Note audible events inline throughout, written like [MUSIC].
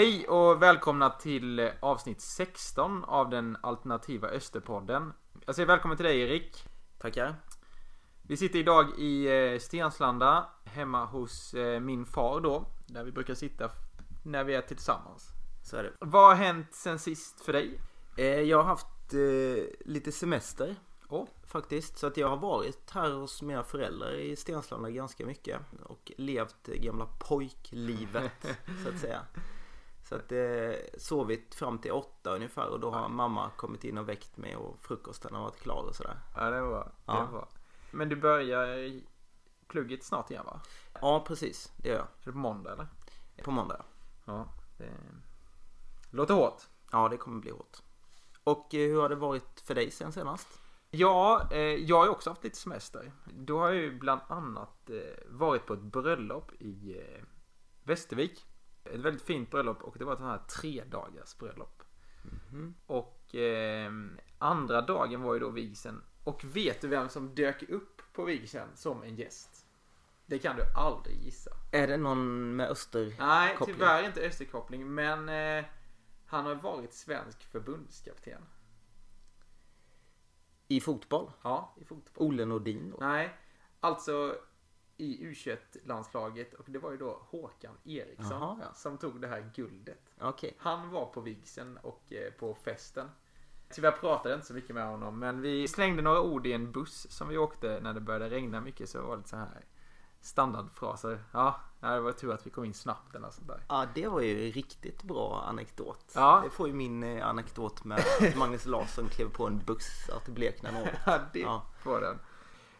Hej och välkomna till avsnitt 16 av den alternativa Österpodden. Jag säger välkommen till dig Erik. Tackar. Vi sitter idag i eh, Stenslanda hemma hos eh, min far då. Där vi brukar sitta när vi är tillsammans. Så är det. Vad har hänt sen sist för dig? Eh, jag har haft lite semester Oh. faktiskt. Så att jag har varit här hos mina föräldrar i Stenslanda ganska mycket. Och levt det gamla pojklivet [LAUGHS] så att säga. Så att eh, sovit fram till åtta ungefär och då har mamma kommit in och väckt mig och frukosten har varit klar och sådär. Ja, det var bra. Det Ja. var bra. Men du börjar plugget snart igen va? Ja precis, det gör jag. Är det på måndag eller? På måndag. Ja. Det låter hårt. Ja det kommer bli hårt. Och eh, hur har det varit för dig sen senast? Ja, eh, jag har ju också haft lite semester. Då har jag ju bland annat eh, varit på ett bröllop i eh, Västervik. Ett väldigt fint bröllop och det var ett sånt här tre dagars bröllop. Mhm. Och eh, andra dagen var ju då vigseln. Och vet du vem som dök upp på vigseln som en gäst? Det kan du aldrig gissa. Är det någon med öster? Nej, tyvärr inte österkoppling, men eh, han har varit svensk förbundskapten. I fotboll? Ja, i fotboll. Ole Nordin då? Nej, alltså i U21-landslaget och det var ju då Håkan Eriksson Jaha, ja. som tog det här guldet. Okej. Han var på vigseln och eh, på festen. Tyvärr pratade jag inte så mycket med honom men vi slängde några ord i en buss som vi åkte när det började regna mycket så var det så här standardfraser. Ja, det var tur att vi kom in snabbt eller sånt där. Ja, det var ju riktigt bra anekdot. Ja. Det får ju min eh, anekdot med att Magnus Larsson klev på en buss att det bleknade något. [LAUGHS] Ja, det Ja. var den.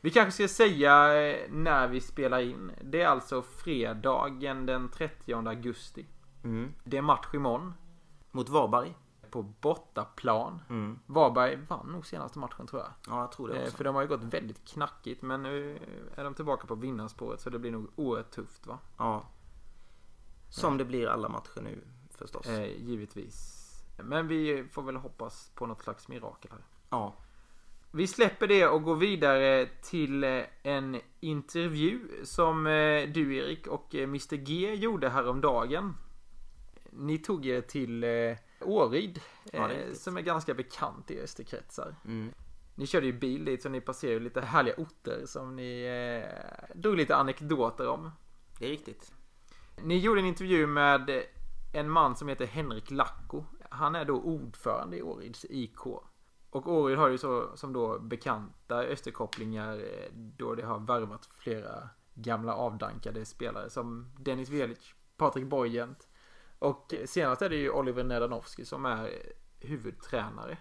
Vi kanske ska säga eh, när vi spelar in. Det är alltså fredagen den 30 augusti. Mm. Det är match imorgon. Mot Varberg. På bortaplan. Mm. Varberg vann nog senaste matchen tror jag. Ja, jag tror det Eh, också. För de har ju gått väldigt knackigt men nu är de tillbaka på vinnarspåret så det blir nog oerhört tufft va? Ja. Som det blir alla matcher nu förstås. Eh, givetvis. Men vi får väl hoppas på något slags mirakel här. Ja. Vi släpper det och går vidare till eh, en intervju som eh, du Erik och eh, Mr G gjorde häromdagen. Ni tog er till Åryd, Ja, som är ganska bekant i Österkretsar. Mm. Ni körde ju bil dit så ni passerade lite härliga orter som ni eh, drog lite anekdoter om. Det är riktigt. Ni gjorde en intervju med en man som heter Henrik Lacko. Han är då ordförande i Åryds IK. Och Åryd har ju så som då bekanta österkopplingar eh, då det har värvat flera gamla avdankade spelare som Dennis Velic, Patrik Borgent och senast är det ju Oliver Nedanovski som är huvudtränare.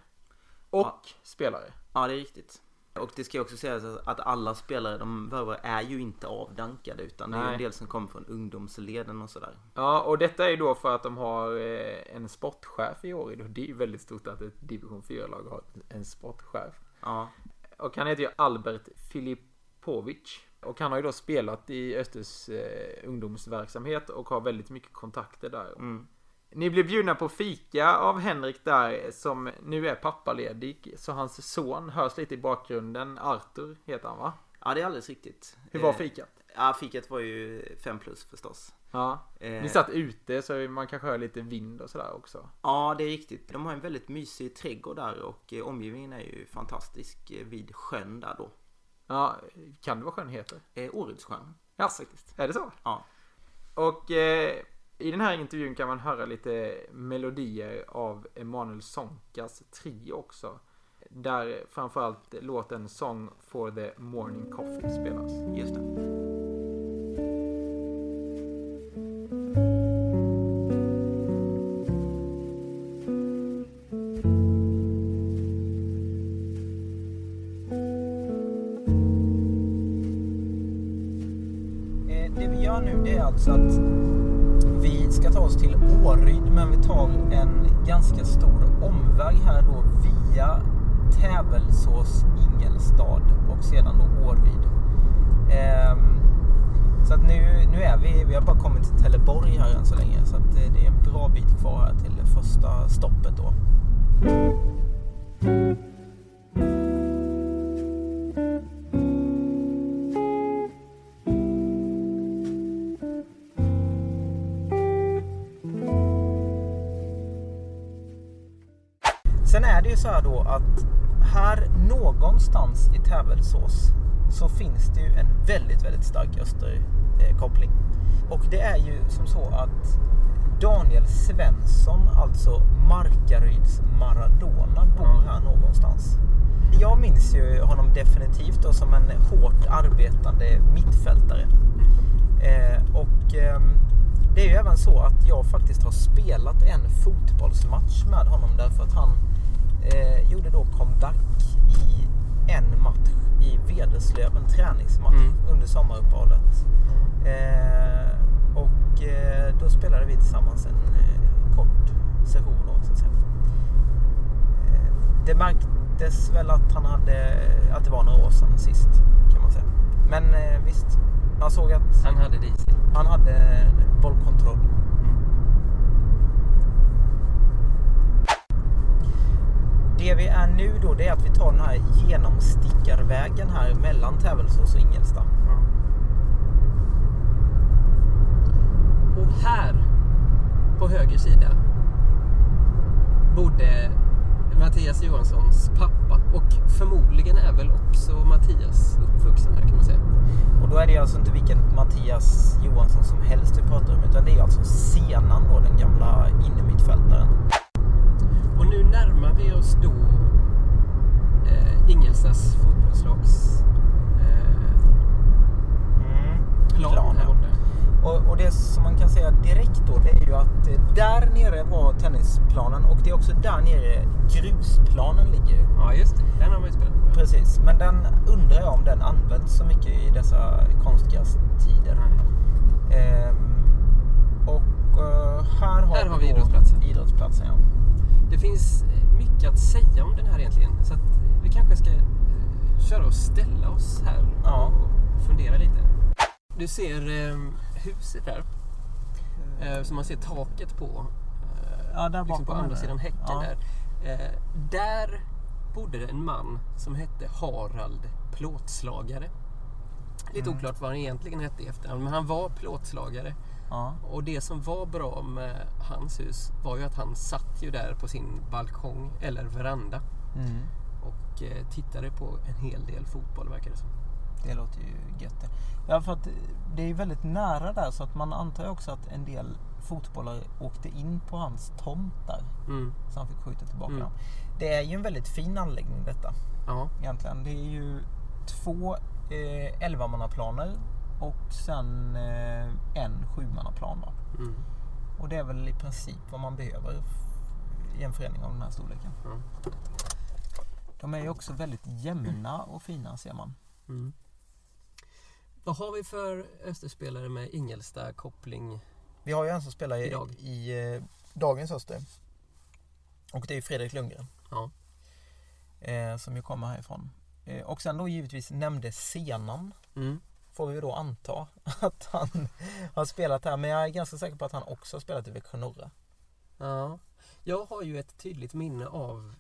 Och Ja. spelare. Ja, det är riktigt. Och det ska ju också sägas att alla spelare de värvar är ju inte avdankade utan det är Nej. en del som kommer från ungdomsleden och sådär. Ja, och detta är ju då för att de har eh, en sportchef i och det är ju väldigt stort att ett division 4-lag har en sportchef. Ja. Och han heter ju Albert Filipovic. Och han har ju då spelat i Östers eh, ungdomsverksamhet och har väldigt mycket kontakter där. Mm. Ni blev bjudna på fika av Henrik där som nu är pappaledig. Så hans son hörs lite i bakgrunden. Arthur heter han va? Ja, det är alldeles riktigt. Hur var Eh, fikat? Ja, fikat var ju 5 plus förstås. Ja. Eh, Ni satt ute så man kanske hör lite vind och sådär också. Ja, det är riktigt. De har en väldigt mysig trädgård där och eh, omgivningen är ju fantastisk vid sjön där då. Ja, kan det vara sjön heter? Eh, Årydssjön. Ja, faktiskt. Är det så? Ja. Och eh, i den här intervjun kan man höra lite melodier av Emanuel Sonkas trio också. Där framförallt låten Song for the Morning Coffee spelas. Just det. Ganska stor omväg här då via Tävelsås, Ingelstad och sedan då Åryd. Ehm, så att nu, nu är vi, vi har bara kommit till Teleborg här än så länge så att då att här någonstans i Tävelsås så finns det ju en väldigt, väldigt stark österkoppling. Och det är ju som så att Daniel Svensson, alltså Markaryds Maradona, bor här någonstans. Jag minns ju honom definitivt då som en hårt arbetande mittfältare. Eh, och eh, det är ju även så att jag faktiskt har spelat en fotbollsmatch med honom därför att han eh, gjorde då comeback i en match i Vederslöv, en träningsmatch Mm. under sommaruppehållet. Eh, och eh, då spelade vi tillsammans en eh, kort session då, så att säga. Eh, det märktes väl att han hade, att det var några år sedan sist kan man säga. Men eh, visst, man såg att Han hade det i sig. han hade bollkontroll. Det vi är nu då det är att vi tar den här genomstickarvägen här mellan Tävelsås och Ingelstad. Och här på höger sida bodde Mattias Johanssons pappa och förmodligen är väl också Mattias uppvuxen här kan man säga. Och då är det alltså inte vilken Mattias Johansson som helst vi pratar om utan det är alltså Senan då, den gamla innermittfältaren. Nu närmar vi oss då eh, Ingelstads fotbollslags eh, plan, Plan, här borta. Och, och det som man kan säga direkt då det är ju att eh, där nere var tennisplanen och det är också där nere grusplanen ligger. Ja just det, den har man ju spelat på. Precis, men den undrar jag om den används så mycket i dessa konstgrästider. Nej. Ehm, och eh, här har, Här har vi idrottsplatsen. idrottsplatsen ja. Det finns eh, mycket att säga om den här egentligen. Så att vi kanske ska eh, köra och ställa oss här Ja. och fundera lite. Du ser eh, huset här. Eh, som man ser taket på. Eh, Ja, där liksom på andra sidan häcken Ja. där. Eh, där bodde det en man som hette Harald Plåtslagare. Lite Mm. oklart vad han egentligen hette i efternamn, men han var plåtslagare. Ja. Och det som var bra med hans hus var ju att han satt ju där på sin balkong eller veranda Mm. och eh, tittade på en hel del fotboll verkar det som. Det låter ju gött. det. Ja, för att det är väldigt nära där så att man antar ju också att en del fotbollare åkte in på hans tomt där. Mm. Så han fick skjuta tillbaka Mm. dem. Det är ju en väldigt fin anläggning detta. Ja. Egentligen. Det är ju två eh, elvamannaplaner och sen eh, en sjumannaplan. Då. Mm. Och det är väl i princip vad man behöver i en förening av den här storleken. Ja. De är ju också väldigt jämna och fina ser man. Mm. Vad har vi för Österspelare med Ingelstad-koppling? Vi har ju en som spelar i, Idag. i eh, dagens Öster. Och det är Fredrik Lundgren. Ja. Eh, som ju kommer härifrån. Eh, och sen då givetvis nämnde Senan. Mm. Får vi då anta [LAUGHS] att han har spelat här. Men jag är ganska säker på att han också har spelat i Växjö Norra. ja. Jag har ju ett tydligt minne av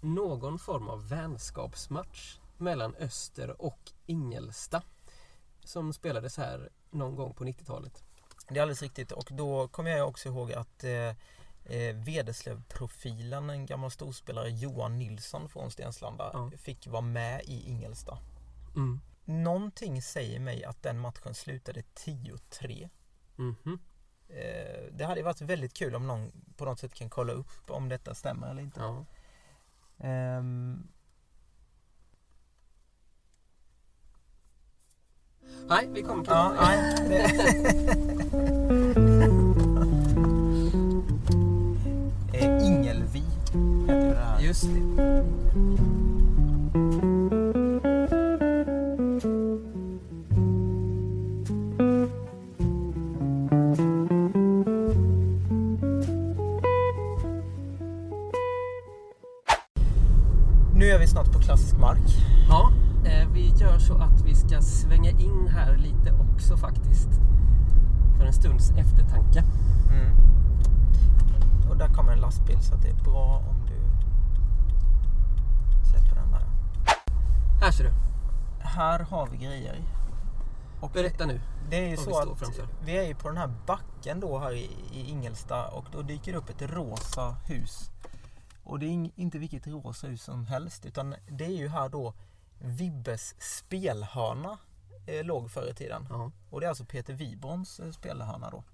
någon form av vänskapsmatch mellan Öster och Ingelsta som spelades här någon gång på 90-talet. Det är alldeles riktigt. Och då kommer jag också ihåg att eh, eh, Vederslöv-profilen, en gammal storspelare, Johan Nilsson från Stenslanda, Ja. fick vara med i Ingelsta. Mm. Någonting säger mig att den matchen slutade 10-3. Mhm. Eh, det hade varit väldigt kul om någon på något sätt kan kolla upp om detta stämmer eller inte. Ja. Ehm, Nej, vi kommer till ja, det... [LAUGHS] Just det. Nu är vi snart på klassisk mark. Ja, eh, vi gör så att vi ska svänga in här lite också faktiskt. För en stunds eftertanke. Mm. Och där kommer en lastbil så att det är bra om du släpper den där. Här ser du. Här har vi grejer. Och Berätta nu. Det är ju vi så står att vi är ju på den här backen då här i, i Ingelsta och då dyker det upp ett rosa hus Och det är inte vilket rosa hus som helst utan det är ju här då Vibbes spelhörna eh, låg förr i tiden. Ja. Och det är alltså Peter Wibrons eh, spelhörna då.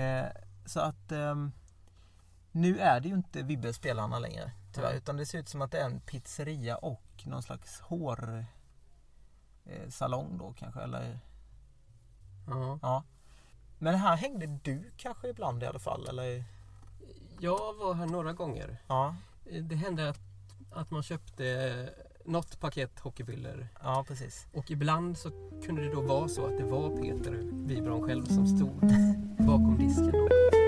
Eh, så att ehm, nu är det ju inte Vibbes spelhörna längre tyvärr. Nej. Utan det ser ut som att det är en pizzeria och någon slags hår eh, då kanske. Eller, Ja. ja. Men här hängde du kanske ibland i alla fall? Eller? Jag var här några gånger. Ja, Det hände att, att man köpte något paket hockeybilder ja precis. och ibland så kunde det då vara så att det var Peter Wibron själv som stod bakom disken. Då.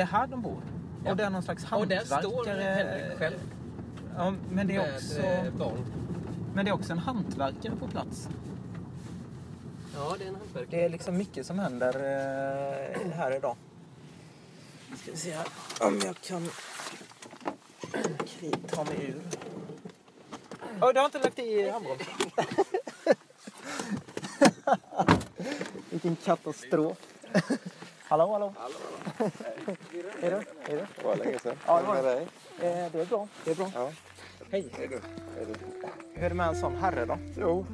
Det är här de bor. Ja. Och det är någon slags Och hantverkare. där står Henrik själv Ja, men det är också... eh, barn. Men det är också en hantverkare på plats. Ja, det är en hantverkare. Det är liksom mycket som händer eh, här idag. Ska vi se här om jag kan ta mig ur. Oj, du har inte lagt i handbromsen. [LAUGHS] Vilken katastrof. hallå, hallå. Hej då. Hej då. Det var länge sedan. Ja, det var det. Eh, det är bra. Det är bra. Ja. Hej. Hej då. Hej då. Hur är det med en sån herre då? Jo.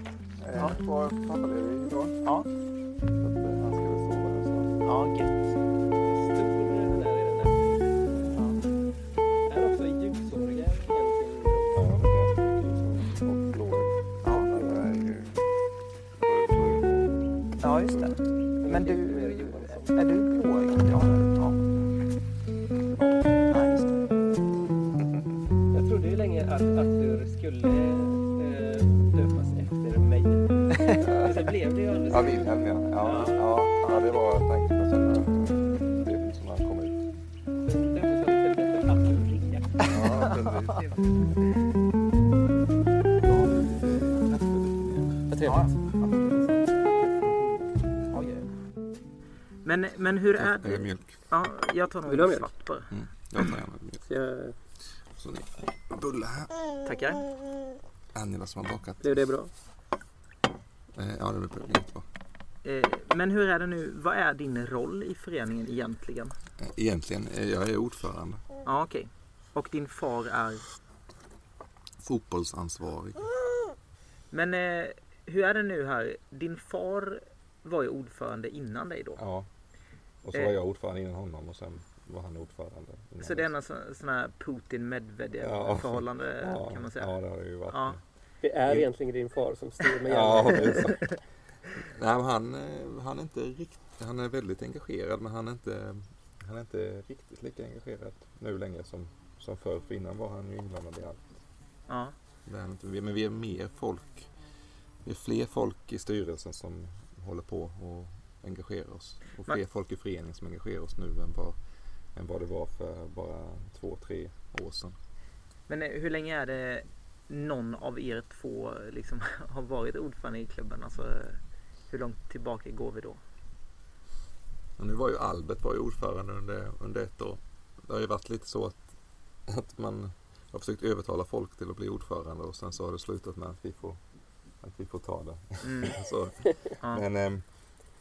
Eh, Ja. Var pappaledig idag. Ja, Så att, han skulle sova nu snart. ja gött. Ja, just det. Men du, det det? mjölk? Ja, jag tar Vill du ha nog mjölk? svart bara. Mm. Jag tar gärna mjölk. Så jag, Så ni bulle här. Tackar. Angela som har bakat. blev det bra? Eh, Ja, det blir jättebra. Eh, Men hur är det nu? Vad är din roll i föreningen egentligen? Eh, Egentligen, eh, jag är ordförande. Ja, okej. Och din far är? Fotbollsansvarig. Men eh, hur är det nu här? Din far var ju ordförande innan dig då. Ja. Och så Eh. var jag ordförande innan honom och sen var han ordförande. Så det är någon sån, sån här Putin-Medvedev Ja. förhållande ja, kan man säga. Ja, det har det ju varit. Ja. Det är egentligen din far som styr med Ja. [LAUGHS] Nej, men han, eh, han är inte riktigt, han är väldigt engagerad men han är inte, Han är inte riktigt lika engagerad nu längre som, som förr. För innan var han ju inblandad i allt. Ja. det är han inte. Men vi är mer folk, vi är fler folk i styrelsen som håller på och engagerar oss. Och fler folk i föreningen som engagerar oss nu än vad, Än vad det var för bara två, tre år sedan. Men eh, hur länge är det någon av er två liksom [LAUGHS] har varit ordförande i klubben? Alltså, hur långt tillbaka går vi då? Och nu var ju Albert var ju ordförande under, under ett år. Det har ju varit lite så att, att man har försökt övertala folk till att bli ordförande och sen så har det slutat med att vi får, att vi får ta det. Mm. [LAUGHS] Så, Ja. Men ehm,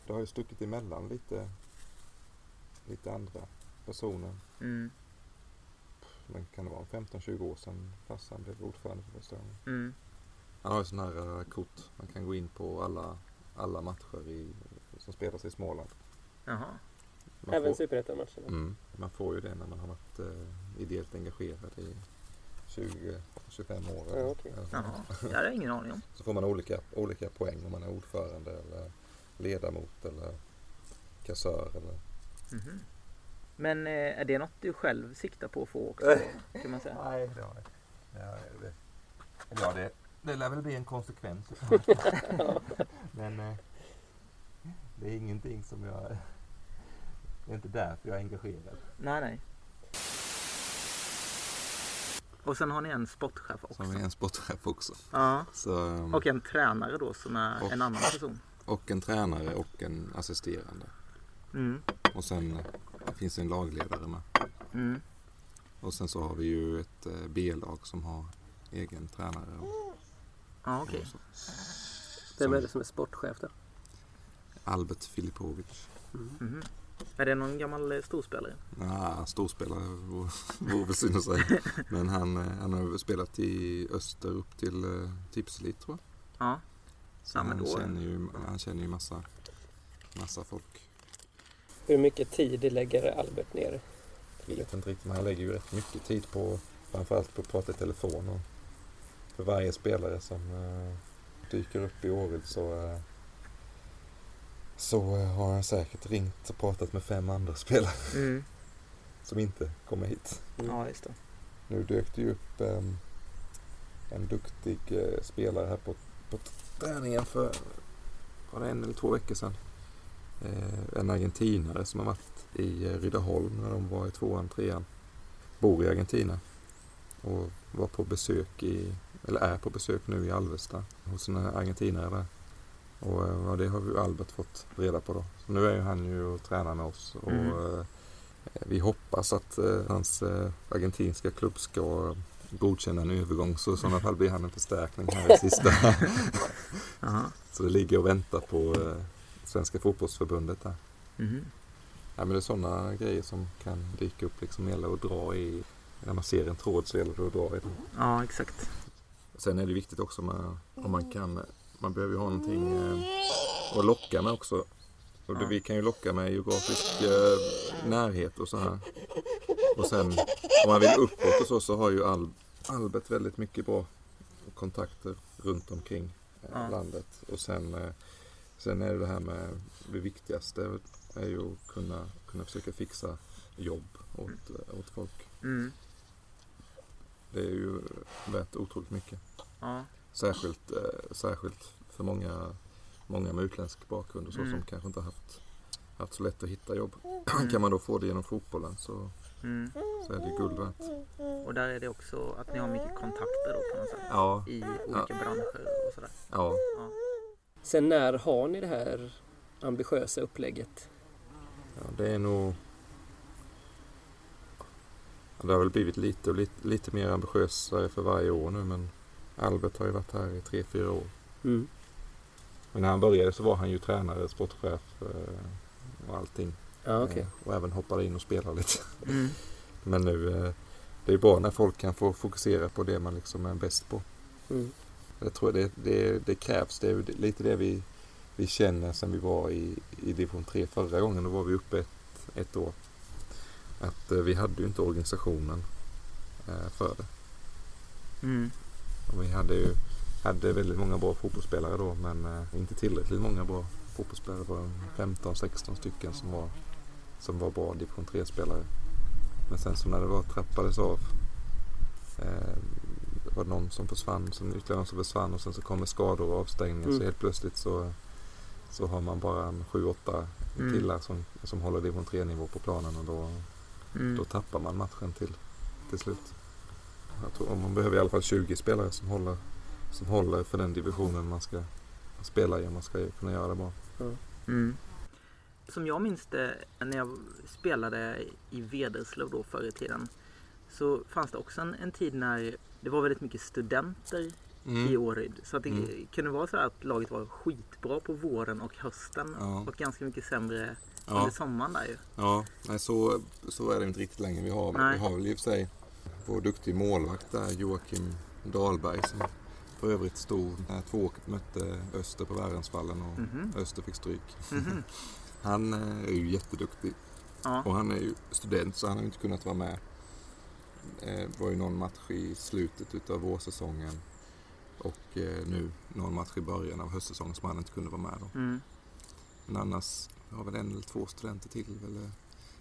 det har ju stuckit emellan lite, lite andra personer. Mm. Men kan det vara 15-20 år sedan farsan blev ordförande för första gången. Mm. Han har ju sådana här eh, kort. Man kan gå in på alla, alla matcher i, Som spelas i Småland. Jaha. man, Även får, superettan-matcherna. mm, man får ju det när man har varit eh, ideellt engagerad i 20-25 år. Ja, okej. Jaha. Det hade jag ingen aning om. Så får man olika, olika poäng om man är ordförande eller ledamot eller kassör. Eller... Mhm. Men eh, är det något du själv siktar på att få också? Kan man säga? Nej, det har jag. Ja, det, ja, det, det lär väl bli en konsekvens. [LAUGHS] [LAUGHS] Men eh, det är ingenting som jag... Det är inte därför jag är engagerad. Nej, nej. Och sen har ni en sportchef också. Som är en sportchef också. Ja. Så, um, Och en tränare då som är Och- en annan person. Och en tränare och en assisterande. Mm. Och sen finns det en lagledare med. Mm. Och sen så har vi ju ett eh, B-lag som har egen tränare. Och, och så. Vem Som är det som är sportchef där? Albert Filipovic. Mhm. Är det någon gammal eh, storspelare? Nej, storspelare [LAUGHS] vore väl synd att säga. [LAUGHS] Men han, eh, han har spelat i Öster upp till Tipselit tror jag. Ja. Men han, känner ju, han känner ju massa, massa folk. Hur mycket tid lägger Albert ner? Jag vet inte riktigt, men han lägger ju rätt mycket tid på framförallt på att prata i telefon. Och för varje spelare som eh, dyker upp i Åryd så, eh, så eh, har han säkert ringt och pratat med fem andra [LAUGHS] spelare Mm. som inte kommer hit. Ja, just det. Nu dök det ju upp ehm, en duktig spelare här på, på träningen för var det en eller två veckor sedan. Eh, en argentinare som har varit i eh, Rydaholm när de var i tvåan, trean. Bor i Argentina. Och var på besök i, eller är på besök nu i Alvesta hos en argentinare där. Och eh, ja, det har ju Albert fått reda på då. Så nu är ju han ju och tränar med oss. Och, Mm. eh, vi hoppas att hans argentinska klubb ska godkänna en övergång så i sådana fall blir han en förstärkning här i [LAUGHS] sista. Så det ligger och väntar på eh, Svenska fotbollsförbundet där. Mhm. Ja, men det är sådana grejer som kan dyka upp liksom gäller att dra i. När man ser en tråd så gäller det att dra i den. Ja, exakt. Sen är det viktigt också med, om man kan, man behöver ju ha någonting eh, att locka med också. Och det, vi kan ju locka med geografisk eh, närhet och så här. Och sen om man vill uppåt och så, så har ju Al, Albert väldigt mycket bra kontakter runt omkring eh, Ja. landet. Och sen, eh, sen är det det här med det viktigaste är ju att kunna, kunna försöka fixa jobb åt, eh, åt folk. Mm. Det är ju värt otroligt mycket. Ja. Särskilt, särskilt för många, många med utländsk bakgrund och så Mm. som kanske inte har haft, haft så lätt att hitta jobb. [CLEARS THROAT] kan man då få det genom fotbollen så, Mm. så är det guld värt. Och där är det också att ni har mycket kontakter då på något sätt. Ja, I olika branscher och sådär. ja. Sen när har ni det här ambitiösa upplägget? ja det är nog... Det har väl blivit lite lite, lite mer ambitiösare för varje år nu men Albert har ju varit här i tre, fyra år. Mm. Men när han började så var han ju tränare, sportchef eh, och allting. Ja, okej. Eh, Och även hoppade in och spelade lite. [LAUGHS] Mm. Men nu, eh, det är bra när folk kan få fokusera på det man liksom är bäst på. Mm. Jag tror det, det, det krävs. Det är lite det vi, vi känner sen vi var i, i division 3 förra gången. Då var vi uppe ett, ett år. Att eh, vi hade ju inte organisationen för det. Mm. Och vi hade ju hade väldigt många bra fotbollsspelare då men inte tillräckligt många bra fotbollsspelare. Det var 15-16 stycken som var, som var bra division 3-spelare. Men sen så när det var trappades av eh, det var någon som försvann, som ytterligare någon som försvann och sen så kommer skador och avstängningar Mm. så helt plötsligt så, så har man bara en 7-8 Mm. killar som, som håller division 3-nivå på planen och då, Mm. då tappar man matchen till, till slut. Tror man behöver i alla fall 20 spelare som håller, som håller för den divisionen man ska spela i om man ska kunna göra det bra. Mm. Som jag minns det när jag spelade i Vederslöv då förr i tiden. Så fanns det också en, en tid när det var väldigt mycket studenter i Åryd. Så att det Mm. kunde vara så att laget var skitbra på våren och hösten. Ja. Och ganska mycket sämre Ja. under sommaren där ju. Ja, nej så, så är det inte riktigt längre. Vi har, Nej. vi har väl i och för sig vår duktig målvakt där, Joakim Dahlberg, som för övrigt stod när Tvååket mötte Öster på Värensvallen och Mhm. Öster fick stryk. Mhm. [LAUGHS] Han eh, är ju jätteduktig Ja. och han är ju student så han har inte kunnat vara med. Eh, Det var ju någon match i slutet utav vårsäsongen och eh, nu någon match i början av höstsäsongen som han inte kunde vara med då. Mm. Men annars har väl en eller två studenter till. Eller,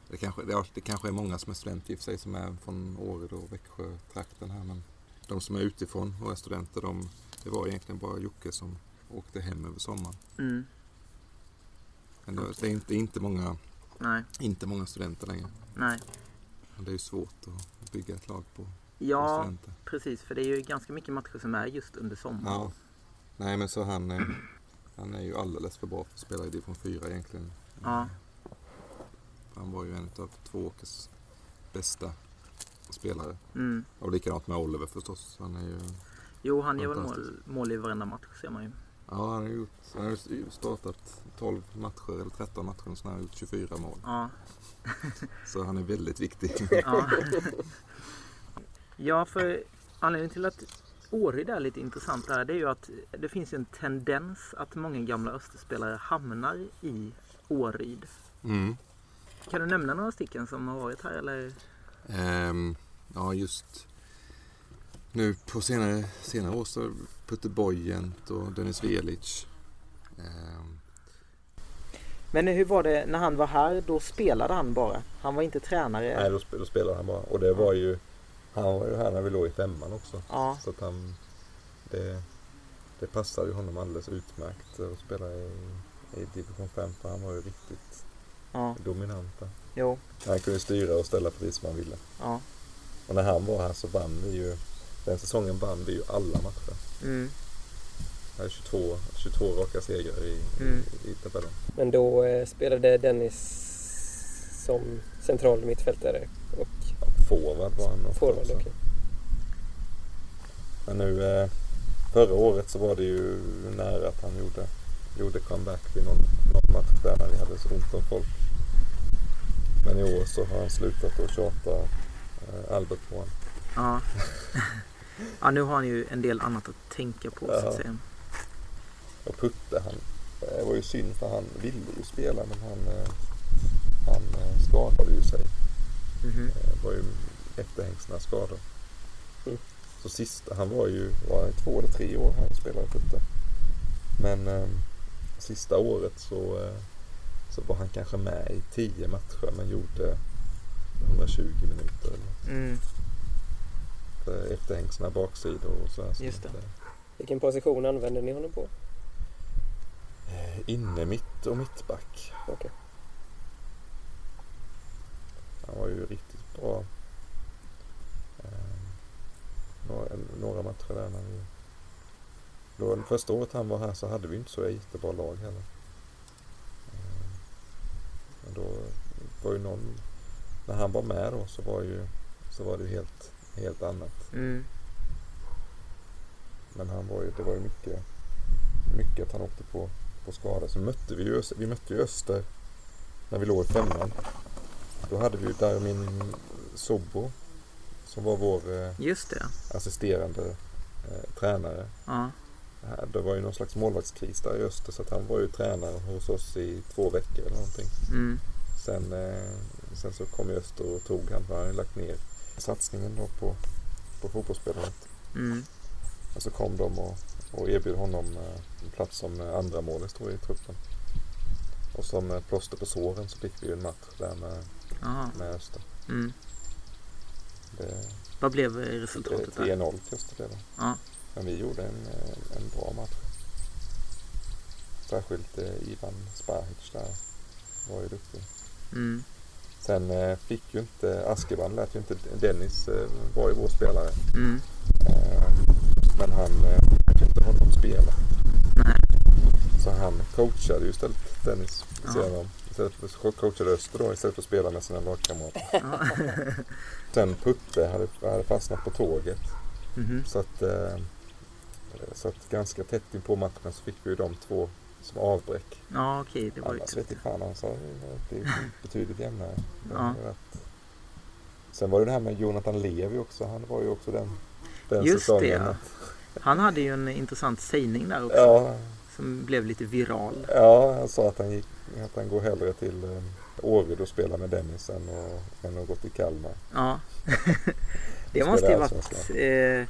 det, kanske, det kanske är många som är studenter i och för sig som är från Åre och Växjö-trakten här. Men de som är utifrån och är studenter, de, det var egentligen bara Jocke som åkte hem över sommaren. Mm. Men det, det är inte, inte, många, Nej, inte många studenter längre. nej. Det är ju svårt att bygga ett lag på, Ja, studenter. precis. För det är ju ganska mycket matcher som är just under sommaren. Ja. Nej men så han, eh, han är ju alldeles för bra för att spela i division 4 egentligen. Ja. Han var ju en av två åkers bästa spelare. Mm. Och likadant med Oliver förstås. Han är ju, Jo, han gör väl mål, i varenda match ser man ju. ja, han har gjort, han har ju startat 12 matcher eller 13 matcher och så har han gjort 24 mål. Ja. [LAUGHS] Så han är väldigt viktig. Ja, [LAUGHS] ja för anledningen till att Åryd är lite intressant där, det är ju att det finns en tendens att många gamla Österspelare hamnar i Åryd. Mm. Kan du nämna några stycken som har varit här eller? Ehm, ja, just nu på senare, senare år så Putte Bojent och Dennis Velic. Ehm, Men hur var det när han var här? Då spelade han bara. Han var inte tränare. Nej, då, sp- då spelade han bara. Och det var ju, han var ju här när vi låg i femman också. Ja, Så att han, det, det passade ju honom alldeles utmärkt att spela i, i division 5 för han var ju riktigt ja, dominant där. jo, Han kunde styra och ställa precis som han ville. ja. Och när han var här så vann vi ju, den säsongen vann vi ju alla matcher. Mm, Det är 22, 22 raka segrar i, Mm. i, i tabellen. Men då eh, spelade Dennis som central mittfältare och Ja, forward var han ofta forward. också. okej. Men nu eh, förra året så var det ju nära att han gjorde, gjorde comeback vid någon, någon match där när vi hade så ont om folk. Men i år så har han slutat att tjata Albert på honom. ja. [LAUGHS] ja, nu har han ju en del annat att tänka på så att Ja. säga. Och Putte han, det var ju synd för han ville ju spela men han, eh, han eh, skadade ju sig. Mhm. Det var ju efterhängsna skador. Mm. Så sista, han var ju var två eller tre år han spelade Putte. Men eh, sista året så, eh, så var han kanske med i tio matcher men gjorde 120 minuter. Eller något. Mm, För efterhängsna baksidor och så. här, Just det. att, Vilken position använder ni honom på? eh, Inne mitt och mittback. Okej. Han var ju riktigt bra. Eh, några, några matcher där när vi... Då, första året han var här så hade vi inte så jättebra lag heller. Eh, men då var ju någon... När han var med då så var ju så var det ju helt, helt annat. mm, Men han var ju, det var ju mycket, mycket att han åkte på, på skada. Så mötte vi ju, vi mötte ju Öster när vi låg i femman. Då hade vi ju Darmin Sobo som var vår eh, assisterande eh, tränare. Ja, Det var ju någon slags målvaktskris där i Öster så att han var ju tränare hos oss i två veckor eller någonting. mm, Sen, eh, sen så kom ju Öster och tog han för han hade lagt ner satsningen då på, på fotbollsspelandet. mm, Och så kom de och, och erbjöd honom eh, en plats som eh, andra målis jag i truppen. Och som eh, plåster på såren så fick vi ju en match där med, aha, med Öster. mm. Det, Vad blev resultatet där? 3-0 till Öster blev det. Ja. Men vi gjorde en, en bra match. Särskilt eh, Ivan Spahic där var ju duktig. Mm, Sen eh, fick ju inte Askeban, lät ju inte Dennis eh, var ju vår spelare. mm, Eh, men han fick inte honom spela. nej, Så han coachade ju istället Dennis. Sedan, istället för coachade Öster då istället för att spela med sina lagkamrater. [LAUGHS] Sen Putte hade, hade fastnat på tåget. Mhm. Så att, så att ganska tätt in på matchen så fick vi ju de två som avbräck. Ja, okej, det var ju Annars vet jag fan, han sa det är [LAUGHS] betydligt jämnare. Det Ja. Sen var det det här med Jonathan Levi också. Han var ju också den, den Just det, säsongen. ja. att- Han hade ju en intressant sägning där också. Ja, Som blev lite viral. ja, han sa att han, gick, att han går hellre till eh, Åryd och spelar med Dennis än att, än att gå till Kalmar. Ja. [LAUGHS] det måste ju varit Allsvenskan. eh,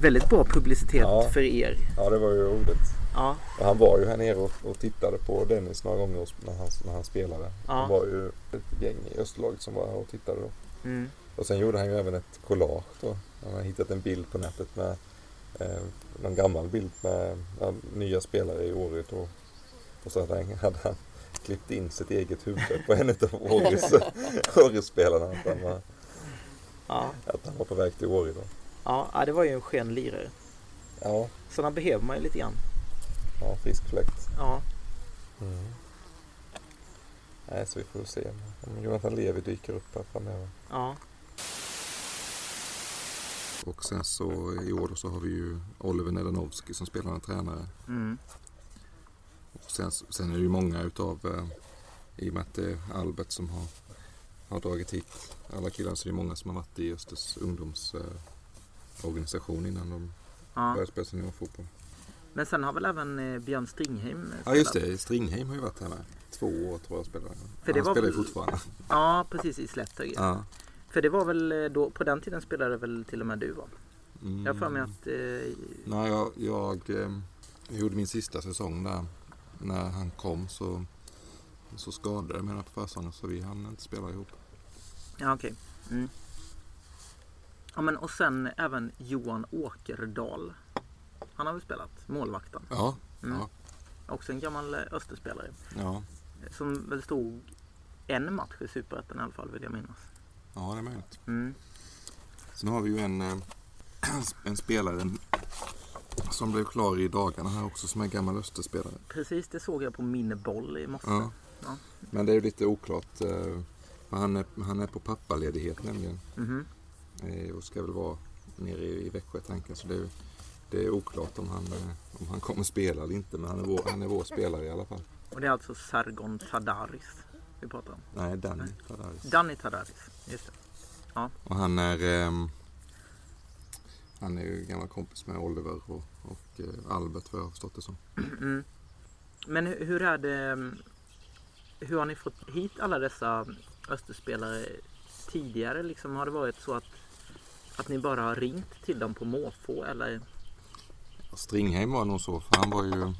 väldigt bra publicitet Ja. för er. Ja, det var ju roligt. Ja, Och han var ju här nere och, och tittade på Dennis några gånger när han, när han spelade. Ja. Det var ju ett gäng i Österlaget som var här och tittade då. mm, Och sen gjorde han ju även ett collage då. Han har hittat en bild på nätet med eh, någon gammal bild med ja, nya spelare i Åryd och, och så hade han, hade han klippt in sitt eget huvud på en av Årys, [LAUGHS] Årys-spelarna. Att, han var- ja. att han var på väg till Åryd. Ja, det var ju en skön lirare. Ja, Sådana behöver man ju lite grann. Ja frisk fläkt. Ja, Mm. Nej, så vi får se om Jonathan Levi dyker upp här framöver. ja. Och sen så i år så har vi ju Oliver Nedanovski som spelande tränare. Mm. Och sen, sen är det ju många utav, eh, i och med att det är Albert som har, har dragit hit alla killarna så är det många som har varit i Östers ungdomsorganisation eh, innan de Ja. började spela seniorfotboll. Men sen har väl även eh, Björn Stringheim spelat? Ja just det, Stringheim har ju varit här med. Två år tror jag spelade. För det Han var spelar ju väl- fortfarande. Ja, precis i Slätter. Ja. För det var väl eh, då, på den tiden spelade väl till och med du va? Mm. Jag har för mig att... Eh, Nej, jag, jag eh, gjorde min sista säsong där. När han kom så, så skadade jag mig på försäsongen så vi hann inte spela ihop. ja, okej. Mm. Ja, men och sen även Johan Åkerdal. Han har väl spelat, målvakten. Ja, Mm. Ja. Också en gammal eh, Österspelare. ja, Som väl stod en match i Superettan i alla fall vill jag minnas. ja det är möjligt. Mm. Sen har vi ju en, eh, [CLEARS THROAT] en spelare som blev klar i dagarna här också som är gammal Österspelare. Precis, det såg jag på min boll i morse. Ja. Ja. Men det är ju lite oklart. eh, Han är, han är på pappaledighet nämligen. Eh, Och ska väl vara nere i, i Växjö tanken. Så det är, det är oklart om han, eh, om han kommer spela eller inte. Men han är, vår, han är vår spelare i alla fall. Och det är alltså Sargon Tadaris vi pratar om. Nej, Danny Tadaris. Danny Tadaris, just det. Och han är ehm, Han är ju gammal kompis med Oliver och, och eh, Albert vad jag har förstått det som. Mm. Men hu- hur är det... mm, Hur har ni fått hit alla dessa Österspelare tidigare? Liksom, har det varit så att, att ni bara har ringt till dem på måfå eller? Stringheim var nog så för han var ju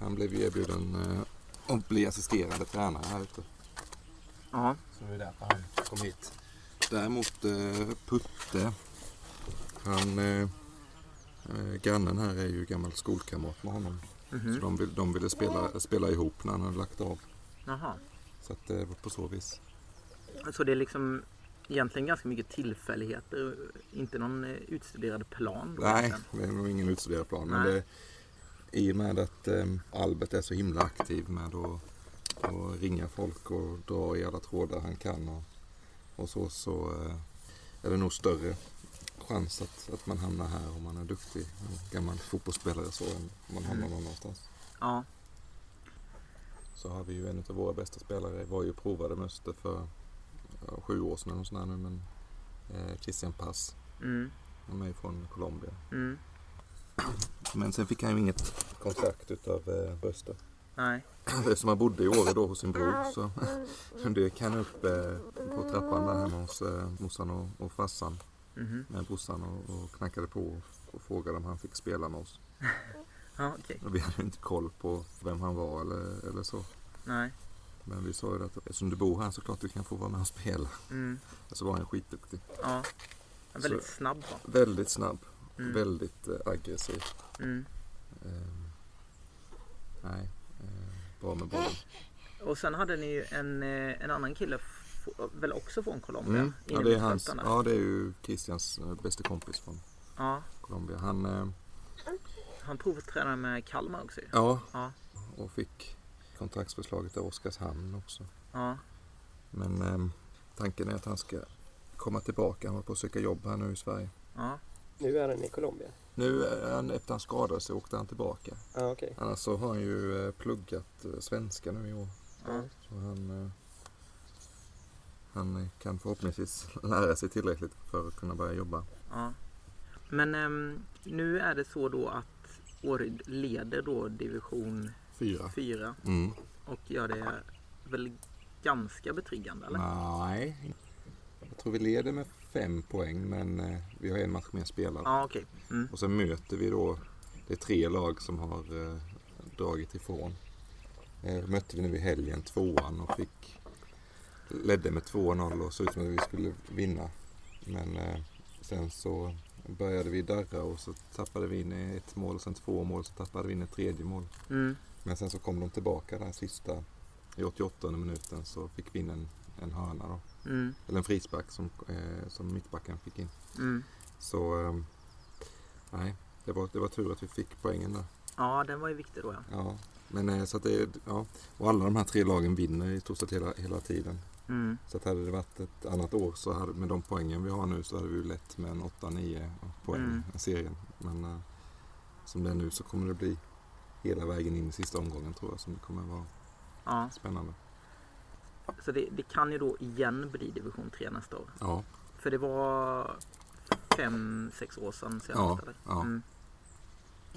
Han blev ju erbjuden eh, att bli assisterande tränare här ute. Ja. Så det är därför han kom hit. Däremot eh, Putte Han eh, eh, Grannen här är ju gammal skolkamrat med honom. Så Mhm. de, vill, de ville spela, spela ihop när han hade lagt av. Jaha. Så att det var på så vis. Så det är liksom egentligen ganska mycket tillfälligheter. Inte någon eh, utstuderad plan? Nej, det är nog ingen utstuderad plan. Men Nej. det, i och med att eh, Albert är så himla aktiv med att, att ringa folk och dra i alla trådar han kan och, och så, så eh, är det nog större chans att, att man hamnar här om man är duktig. En gammal fotbollsspelare så än om man hamnar Mm. någon annanstans. Ja. Så har vi ju en av våra bästa spelare, var ju provade med Öster för sju år sedan eller sådär nu men eh, Christian Pass, Mm. han är från Colombia. Mm. Men sen fick han ju inget kontrakt utav eh, Böster. Nej. [CLEARS THROAT] Eftersom han bodde i Åre då hos sin bror så [LAUGHS] dök han upp eh, på trappan där hemma hos eh, morsan och, och farsan Mhm. med brorsan och, och knackade på och, och frågade om han fick spela med oss. [LAUGHS] Ja. Och vi hade inte koll på vem han var eller, eller så. Nej. Men vi sa ju att eftersom du bor här så klart du kan få vara med och spela. Mm. Så var han skitduktig. Ja. Väldigt snabb va? Väldigt snabb. Mm. Väldigt eh, aggressiv. Mm. Ehm, nej, eh, bra med bollen. Och sen hade ni ju en, eh, en annan kille, väl också från Colombia? Mm. Ja, det är hans, ja, det är ju Christians eh, bästa kompis från Ja. Colombia. Han, eh, Han provtränade med Kalmar också ja, Ja. och fick kontraktsförslaget av Oskarshamn också. Ja. Men ehm, tanken är att han ska komma tillbaka. Han håller på att söka jobb här nu i Sverige. Ja. Nu är han i Colombia. Nu är han, efter han skadade sig åkte han tillbaka. Ja, okej. Annars så har han ju eh, pluggat eh, svenska nu i år. ja. Så han, eh, han eh, kan förhoppningsvis lära sig tillräckligt för att kunna börja jobba. ja. Men ehm, nu är det så då att Åryd leder då division Fyra. 4 Mm. och gör det väl ganska betryggande eller? Nej. Jag tror vi leder med fem poäng men eh, vi har en match mer spelad. Ja, okej. Mm. Och sen möter vi då, det är tre lag som har eh, dragit ifrån. Eh, mötte vi nu i helgen tvåan och fick ledde med 2-0 och såg ut som att vi skulle vinna. Men eh, sen så började vi darra och så tappade vi in ett mål och sen två mål så tappade vi in ett tredje mål. Mm. Men sen så kom de tillbaka där sista i 88 minuten så fick vi in en, en hörna då. Mm. Eller en frispark som, eh, som mittbacken fick in. Mm. Så eh, nej, det var, det var tur att vi fick poängen där. Ja, den var ju viktig då ja. Ja, men eh, så att det ja. Och alla de här tre lagen vinner i stort sett hela, hela tiden. Mm. Så att hade det varit ett annat år så hade, med de poängen vi har nu så hade vi ju lätt med en 8-9 poäng Mm. i serien. Men eh, som det är nu så kommer det bli hela vägen in i sista omgången tror jag som det kommer vara Ja. spännande. Så det, det kan ju då igen bli division 3 nästa år. Ja, För det var fem, sex år sedan senast Ja, ja. Mm.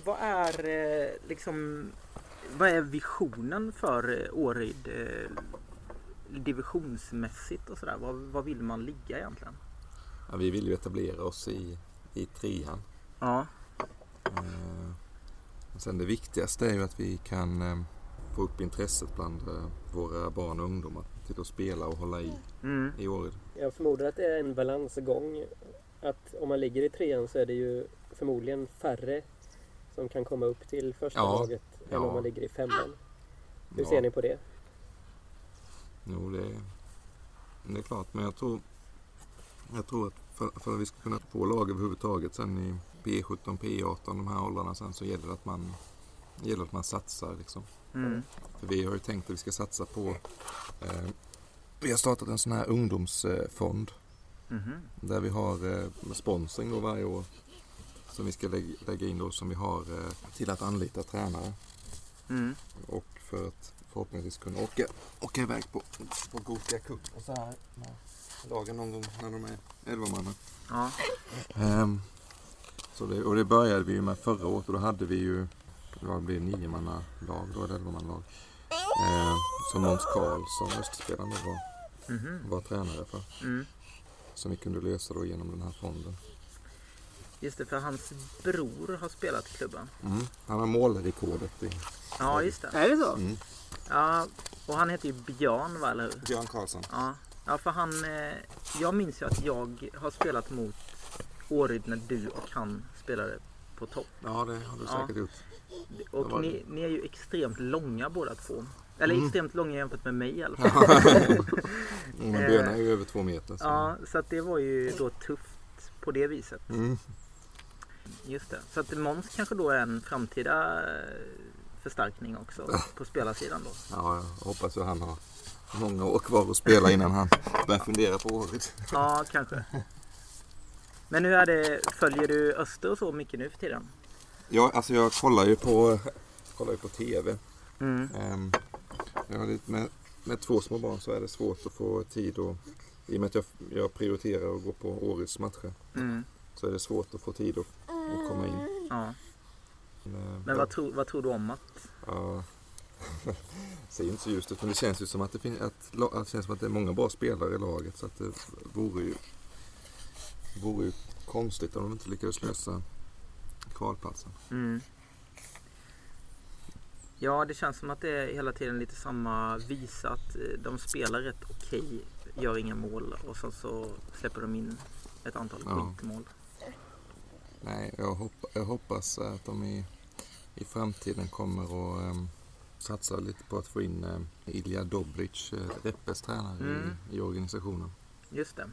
Vad är eh, liksom Vad är visionen för eh, Åryd eh, divisionsmässigt och sådär? Vad, vad vill man ligga egentligen? ja vi vill ju etablera oss i, i trean. Ja, Eh, sen det viktigaste är ju att vi kan eh, få upp intresset bland eh, våra barn och ungdomar till att spela och hålla i mm. i Åryd. Jag förmodar att det är en balansgång. Att om man ligger i trean så är det ju förmodligen färre som kan komma upp till första Ja, laget än ja. om man ligger i femman. Hur Ja. ser ni på det? Jo, det är, det är klart. Men jag tror, jag tror att för, för att vi ska kunna få lag överhuvudtaget sen i P17, P18, de här åldrarna sen så gäller det att man, gäller att man satsar liksom. Mm. För vi har ju tänkt att vi ska satsa på eh, Vi har startat en sån här ungdomsfond Mhm. där vi har eh, sponsring då varje år som vi ska lägga, lägga in då som vi har eh, till att anlita tränare Mm. och för att förhoppningsvis kunna åka, åka iväg på, på Gothia Cup och så här lagen någon gång när de är 11 manna. Ja. Ehm, så det, och det började vi ju med förra året och då hade vi ju, vad blev nio manna lag då, eller 11 lag. Ehm, som Måns Karlsson, östspelaren, var, Mhm. var tränare för. Mm. Som vi kunde lösa då genom den här fonden. Just det, för hans bror har spelat i klubben. Mm. Han har målrekordet i Ja, just det. Är det så? mm. Ja, och han heter ju Björn, va, eller hur? Björn Karlsson. Ja, ja för han... Eh, jag minns ju att jag har spelat mot Åryd när du och han spelade på topp. Ja, det har du Ja. säkert gjort. Och ni, ni är ju extremt långa båda två. Eller Mm. extremt långa jämfört med mig i alla [LAUGHS] fall. Mm, men Björn är ju över två meter. Så. Ja, så att det var ju då tufft på det viset. Mm. Just det. Så att Måns kanske då är en framtida eh, förstärkning också på spelarsidan då. Ja, jag hoppas ju han har många år kvar att spela innan han börjar fundera på året. Ja, kanske. Men hur är det, följer du Öster och så mycket nu för tiden? Ja, alltså jag kollar ju på, kollar ju på TV. Mm. Ehm, jag har lite med, med två små barn så är det svårt att få tid och i och med att jag, jag prioriterar att gå på årets matcher Mm. så är det svårt att få tid att, att komma in. Ja. Men, Men vad, tror- vad tror du om att... Ja, [LAUGHS] ser inte så ljust ut men det känns ju som att det, fin- att, att det känns som att det är många bra spelare i laget så att det vore ju, vore ju konstigt om de inte lyckades lösa kvalplatsen. Mm. Ja, det känns som att det är hela tiden lite samma visa att eh, de spelar rätt okej, gör inga mål och sen så släpper de in ett antal Ja. skitmål. Nej, jag, hopp, jag hoppas att de i, i framtiden kommer att um, satsa lite på att få in um, Ilja Dobric, uh, Reppes tränare Mm. i, i organisationen. Just det.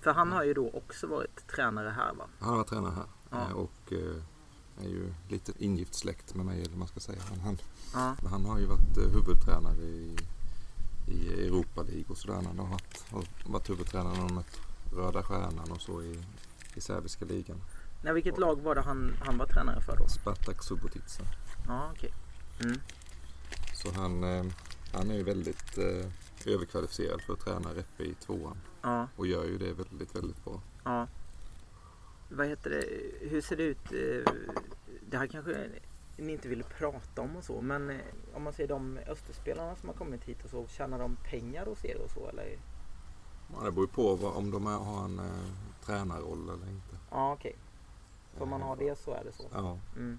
För han har ju då också varit tränare här va? Han har varit tränare här Ja. eh, och eh, är ju lite ingift släkt med mig eller vad man ska säga. Men han, Ja. han har ju varit eh, huvudtränare i, i Europa League och sådär. Han har varit, har varit huvudtränare de mött Röda Stjärnan och så i, i serbiska ligan. Nej, vilket lag var det han, han var tränare för då? Spartak Subotica. Ja, okej. Mm. Så han, eh, han är ju väldigt eh, överkvalificerad för att träna Reppe i tvåan. Ja, Och gör ju det väldigt, väldigt bra. ja. Vad heter det? Hur ser det ut? eh, Det här kanske ni inte vill prata om och så, men om man ser de Österspelarna som har kommit hit och så, tjänar de pengar hos er och så eller? Ja, det beror ju på vad, om de har en eh, tränarroll eller inte. Ja, okej. Så om man har det så är det så. Ja, Mm.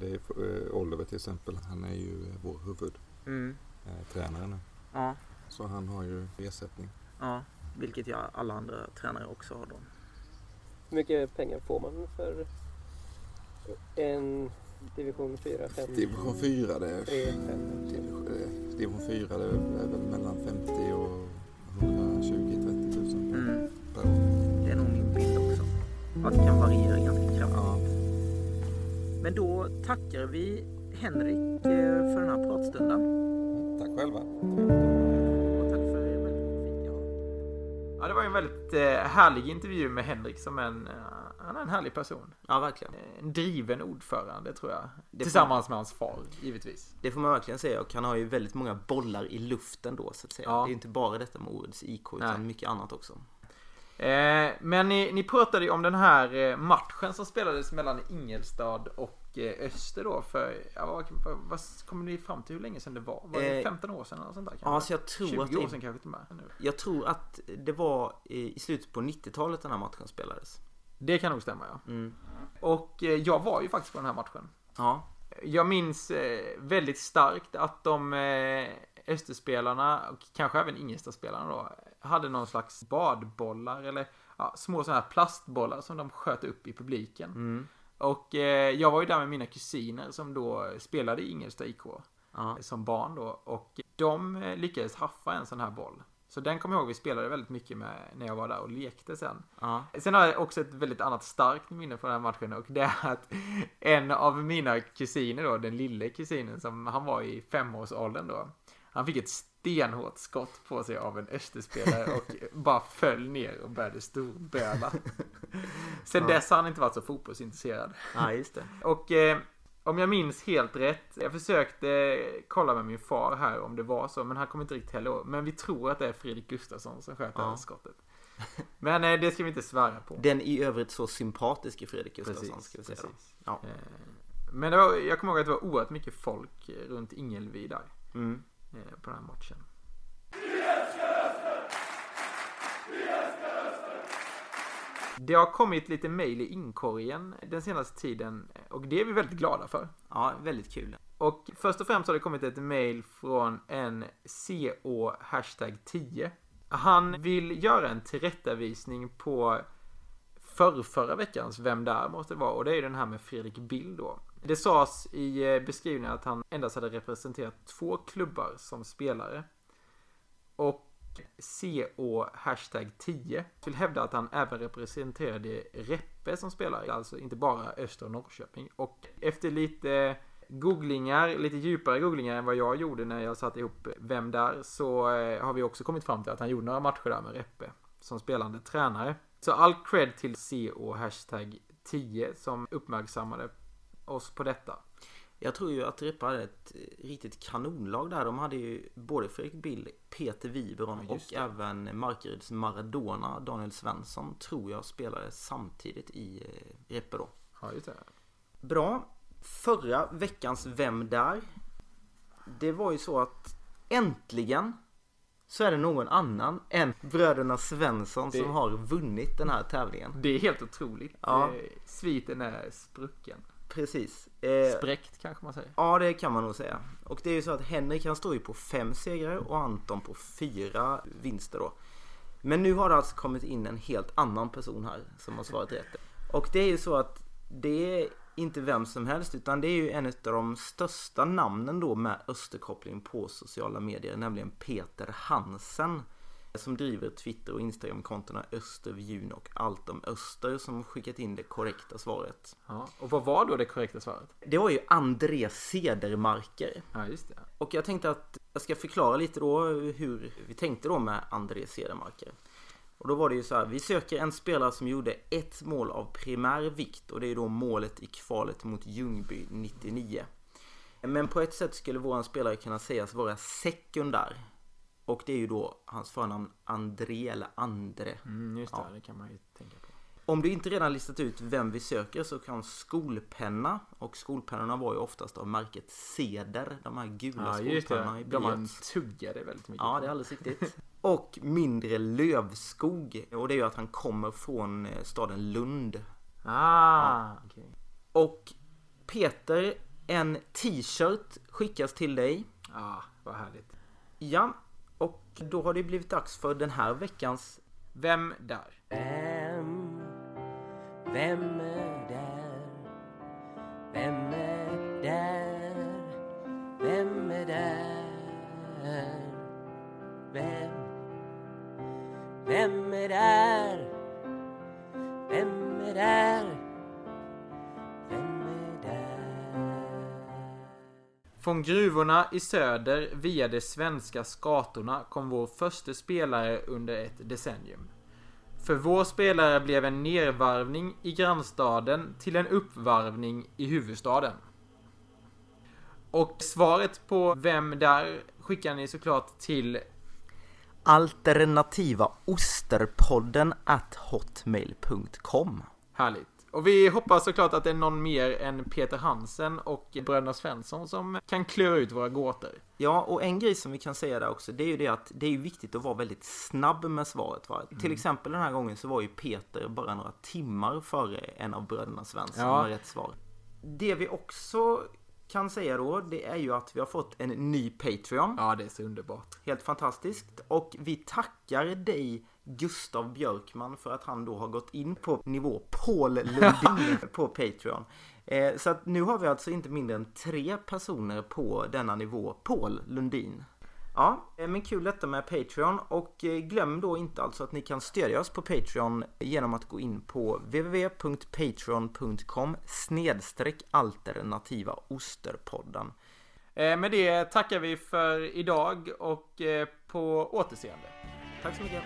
Det är eh, Oliver till exempel. Han är ju eh, vår huvudtränare Mm. eh, tränare nu. Ja, Så han har ju ersättning. ja. Vilket jag alla andra tränare också har då. Hur mycket pengar får man för en division 4, 5, Division 4 det är, 3, 5? division, eh, division 4 det är väl mellan 50 och 120-30 tusen Mm. per år. Det är nog min bild också. Att det kan variera ganska Men då tackar vi Henrik eh, för den här pratstunden. tack själva. Och tack för väldigt god fika. väldigt eh, härlig intervju med Henrik som en, eh, han är en härlig person. Ja, verkligen. En driven ordförande tror jag. Det Tillsammans med hans far, givetvis. Det får man verkligen säga och han har ju väldigt många bollar i luften då så att säga. Ja. Det är ju inte bara detta med årets IK utan Nej. mycket annat också. Eh, men ni, ni pratade ju om den här matchen som spelades mellan Ingelstad och Öster då för, ja, vad, vad, kommer ni fram till hur länge sedan det var? Var det Eh, 15 år sedan eller sånt där? Kanske? så jag tror 20 att år det, sedan kanske till och med. jag tror att det var i slutet på 90-talet den här matchen spelades. Det kan nog stämma ja. Mm. Och eh, jag var ju faktiskt på den här matchen. Ja, Jag minns eh, väldigt starkt att de eh, Österspelarna och kanske även Ingelstadsspelarna då hade någon slags badbollar eller ja, små sådana här plastbollar som de sköt upp i publiken. mm. Och eh, jag var ju där med mina kusiner som då spelade i Ingelstad IK ja. som barn då och de eh, lyckades haffa en sån här boll. Så den kommer jag ihåg vi spelade väldigt mycket med när jag var där och lekte sen. ja. Sen har jag också ett väldigt annat starkt minne från den här matchen och det är att en av mina kusiner då, den lille kusinen som han var i femårsåldern då. Han fick ett stenhårt skott på sig av en Österspelare och bara föll ner och började storböla. [LAUGHS] Sen Ja. dess har han inte varit så fotbollsintresserad. ja just det. [LAUGHS] Och eh, om jag minns helt rätt, jag försökte kolla med min far här om det var så, men han kommer inte riktigt heller ihåg. Men vi tror att det är Fredrik Gustafsson som sköt det här Ja. skottet. Men eh, det ska vi inte svära på. Den i övrigt så sympatiske Fredrik Gustafsson ska vi säga precis. Ja. Eh, Men var, jag kommer ihåg att det var oerhört mycket folk runt Ingelvi där Mm. eh, på den här matchen. Det har kommit lite mail i inkorgen den senaste tiden och det är vi väldigt glada för. ja, väldigt kul. Och först och främst har det kommit ett mail från en CO hashtag 10. Han vill göra en tillrättavisning på förrförra veckans Vem där måste det vara och det är ju den här med Fredrik Bill då. Det sades i eh, beskrivningen att han endast hade representerat två klubbar som spelare. Och CO hashtag 10 vill hävda att han även representerade Reppe som spelare, alltså inte bara Öster och Norrköping. Och efter lite googlingar, lite djupare googlingar än vad jag gjorde när jag satte ihop Vem där, så eh, har vi också kommit fram till att han gjorde några matcher där med Reppe som spelande tränare. Så all cred till CO hashtag 10 som uppmärksammade oss på detta. Jag tror ju att Repa hade ett riktigt kanonlag där. De hade ju både Fredrik Bill, Peter Wiberon Ja, och även Markaryds Maradona, Daniel Svensson, tror jag spelade samtidigt i eh, Reppe då. Ja, just det. Bra. Förra veckans Vem där? Det var ju så att äntligen så är det någon annan än bröderna Svensson Det- som har vunnit den här tävlingen. Det är helt otroligt. Ja. Eh, Sviten är sprucken. Precis. Eh, Spräckt kanske man säger. Ja, det kan man nog säga. Och det är ju så att Henrik han står ju på fem segrar och Anton på fyra vinster då. Men nu har det alltså kommit in en helt annan person här som har svarat rätt. Och det är ju så att det är inte vem som helst utan det är ju en av de största namnen då med Österkoppling på sociala medier, nämligen Peter Hansen. Som driver Twitter och Instagram-kontona Östervjun och Allt om Öster som skickat in det korrekta svaret. Ja. Och vad var då det korrekta svaret? Det var ju André Cedermarker. Ja, just det. Och jag tänkte att jag ska förklara lite då hur vi tänkte då med André Cedermarker. Och då var det ju så här, vi söker en spelare som gjorde ett mål av primär vikt och det är då målet i kvalet mot Ljungby 99. Men på ett sätt skulle våran spelare kunna sägas vara sekundär. Och det är ju då hans förnamn André eller Andre. Mm, just det. Ja. Det kan man ju tänka på. Om du inte redan listat ut vem vi söker så kan skolpenna och skolpennorna var ju oftast av märket Ceder. De här gula Ja, skolpennorna i det. De man tuggade väldigt mycket Ja, det är alldeles riktigt. [LAUGHS] Och mindre lövskog. Och det är ju att han kommer från eh, staden Lund. Ah, okej. Och Peter, en t-shirt skickas till dig. Ah, vad härligt. Ja, då har det blivit dags för den här veckans Vem där? Vem, vem är där? Vem är där? Vem är där? Vem, vem är där? Från gruvorna i söder via de svenska skatorna kom vår första spelare under ett decennium. För vår spelare blev en nervarvning i grannstaden till en uppvarvning i huvudstaden. Och svaret på vem där skickar ni såklart till Alternativa osterpodden at hotmail.com Härligt. Och vi hoppas såklart att det är någon mer än Peter Hansen och bröderna Svensson som kan klura ut våra gåtor. Ja, och en grej som vi kan säga där också, det är ju det att det är viktigt att vara väldigt snabb med svaret. Va? Till exempel den här gången så var ju Peter bara några timmar före en av bröderna Svensson Ja. med rätt svar. Det vi också kan säga då, det är ju att vi har fått en ny Patreon. Ja, det är så underbart. Helt fantastiskt. Och vi tackar dig Gustav Björkman för att han då har gått in på nivå Paul Lundin [LAUGHS] på Patreon. Eh, så att nu har vi alltså inte mindre än tre personer på denna nivå Paul Lundin. Ja, eh, men kul detta med Patreon och eh, glöm då inte alltså att ni kan stödja oss på Patreon genom att gå in på www.patreon.com snedstreck alternativa osterpodden. Med det tackar vi för idag och på återseende. Tack så mycket.